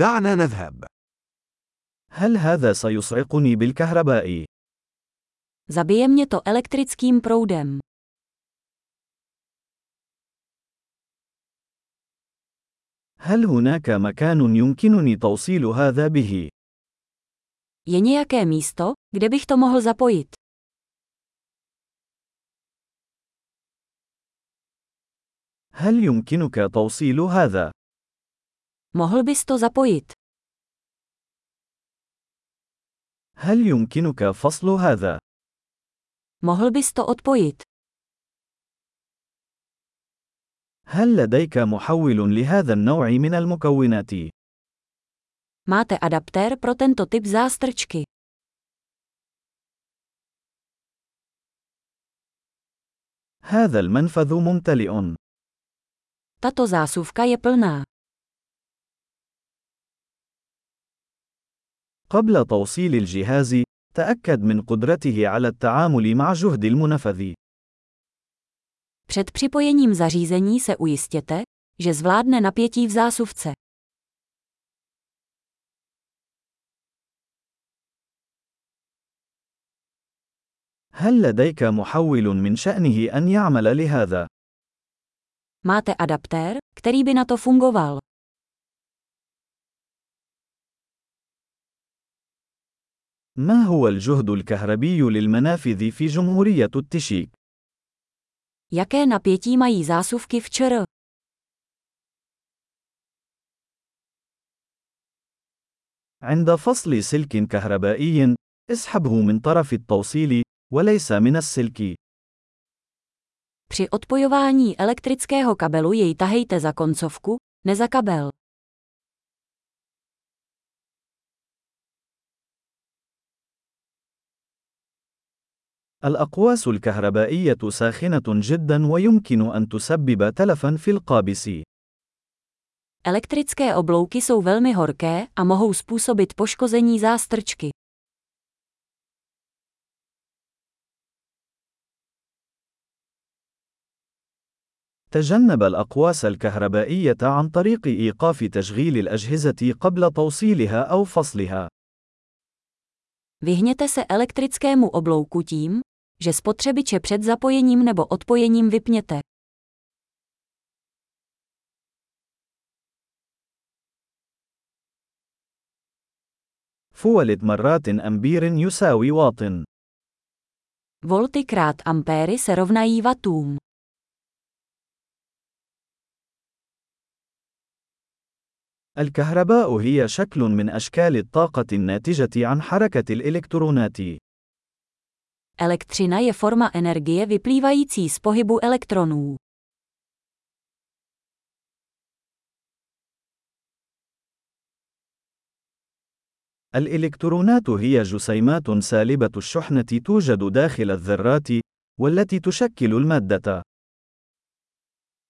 دعنا نذهب. هل هذا سيصعقني بالكهرباء؟ Zabije mě to elektrickým proudem. هل هناك مكان يمكنني توصيل هذا به؟ Je nějaké místo, kde bych to mohl zapojit? هل يمكنك توصيل هذا؟ Mohl bys to zapojit? هل يمكنك فصل هذا؟ Mohl bys to odpojit? هل لديك محول لهذا النوع من المكونات؟ Máte adaptér pro tento typ zástrčky. هذا المنفذ ممتلئ. Tato zásuvka je plná. قبل توصيل الجهاز، تأكد من قدرته على التعامل مع جهد المنفذ. Před připojením zařízení se ujistěte, že zvládne napětí v zásuvce. هل لديك محول من شأنه أن يعمل لهذا؟ Máte adaptér, který by na to fungoval. ما هو الجهد الكهربي للمنافذ في جمهورية التشيك؟ Jaké napětí mají zásuvky v ČR? عند فصل سلك كهربائي، اسحبه من طرف التوصيل، وليس من السلك. Při odpojování elektrického kabelu jej tahejte za koncovku, ne za kabel. الأقواس الكهربائية ساخنة جدا ويمكن أن تسبب تلفا في القابس. Elektrické oblouky jsou velmi horké a mohou způsobit poškození zástrčky. تجنب الأقواس الكهربائية عن طريق إيقاف تشغيل الأجهزة قبل توصيلها أو فصلها. Vyhněte se elektrickému oblouku tím, že spotřebiče před zapojením nebo odpojením vypněte. فولت مرات أمبير يساوي واط. Volty krát ampéry se rovnají vatům. الكهرباء هي شكل من أشكال الطاقة الناتجة عن حركة الإلكترونات. Elektřina je forma energie vyplývající z pohybu elektronů. الإلكترونات هي جسيمات سالبة الشحنة توجد داخل الذرات، والتي تشكل المادة.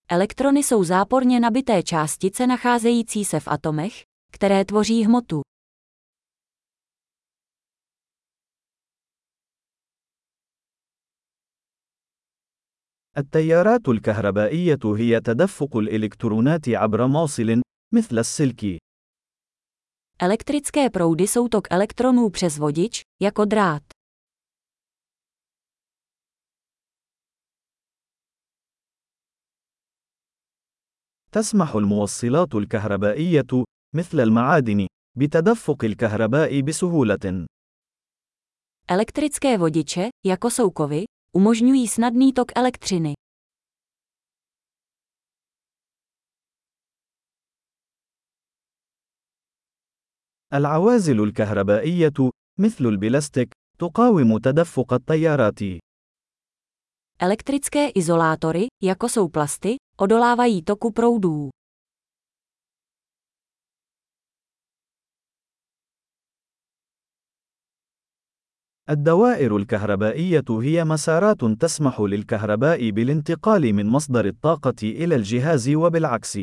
Elektrony jsou záporně nabité částice nacházející se v atomech, které tvoří hmotu. التيارات الكهربائية هي تدفق الإلكترونات عبر موصل، مثل السلك. Elektrické proudy jsou tok elektronů přes vodič, jako drát. تسمح الموصلات الكهربائية، مثل المعادن، بتدفق الكهرباء بسهولة. Elektrické vodiče, jako jsou kovy, umožňují snadný tok elektřiny. العوازل الكهربائية، مثل البلاستيك، تقاوم تدفق التيارات. Elektrické izolátory, jako jsou plasty, odolávají toku proudů. الدوائر الكهربائية هي مسارات تسمح للكهرباء بالانتقال من مصدر الطاقة إلى الجهاز وبالعكس.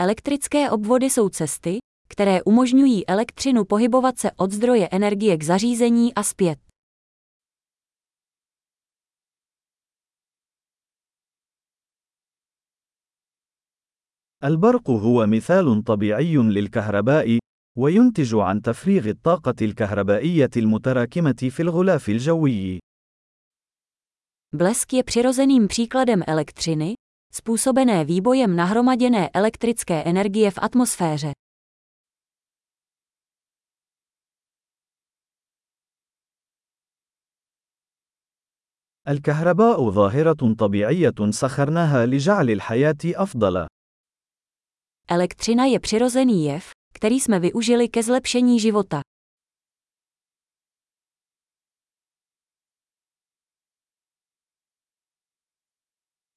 Elektrické obvody jsou cesty, které umožňují elektřinu pohybovat se od zdroje energie k zařízení a zpět. البرق هو مثال طبيعي للكهرباء، وينتج عن تفريغ الطاقة الكهربائية المتراكمة في الغلاف الجوي. Blesk je přirozeným příkladem elektřiny, způsobené výbojem nahromaděné elektrické energie v atmosféře. الكهرباء ظاهرة طبيعية سخرناها لجعل الحياة أفضل. Elektřina je přirozený jev, který jsme využili ke zlepšení života.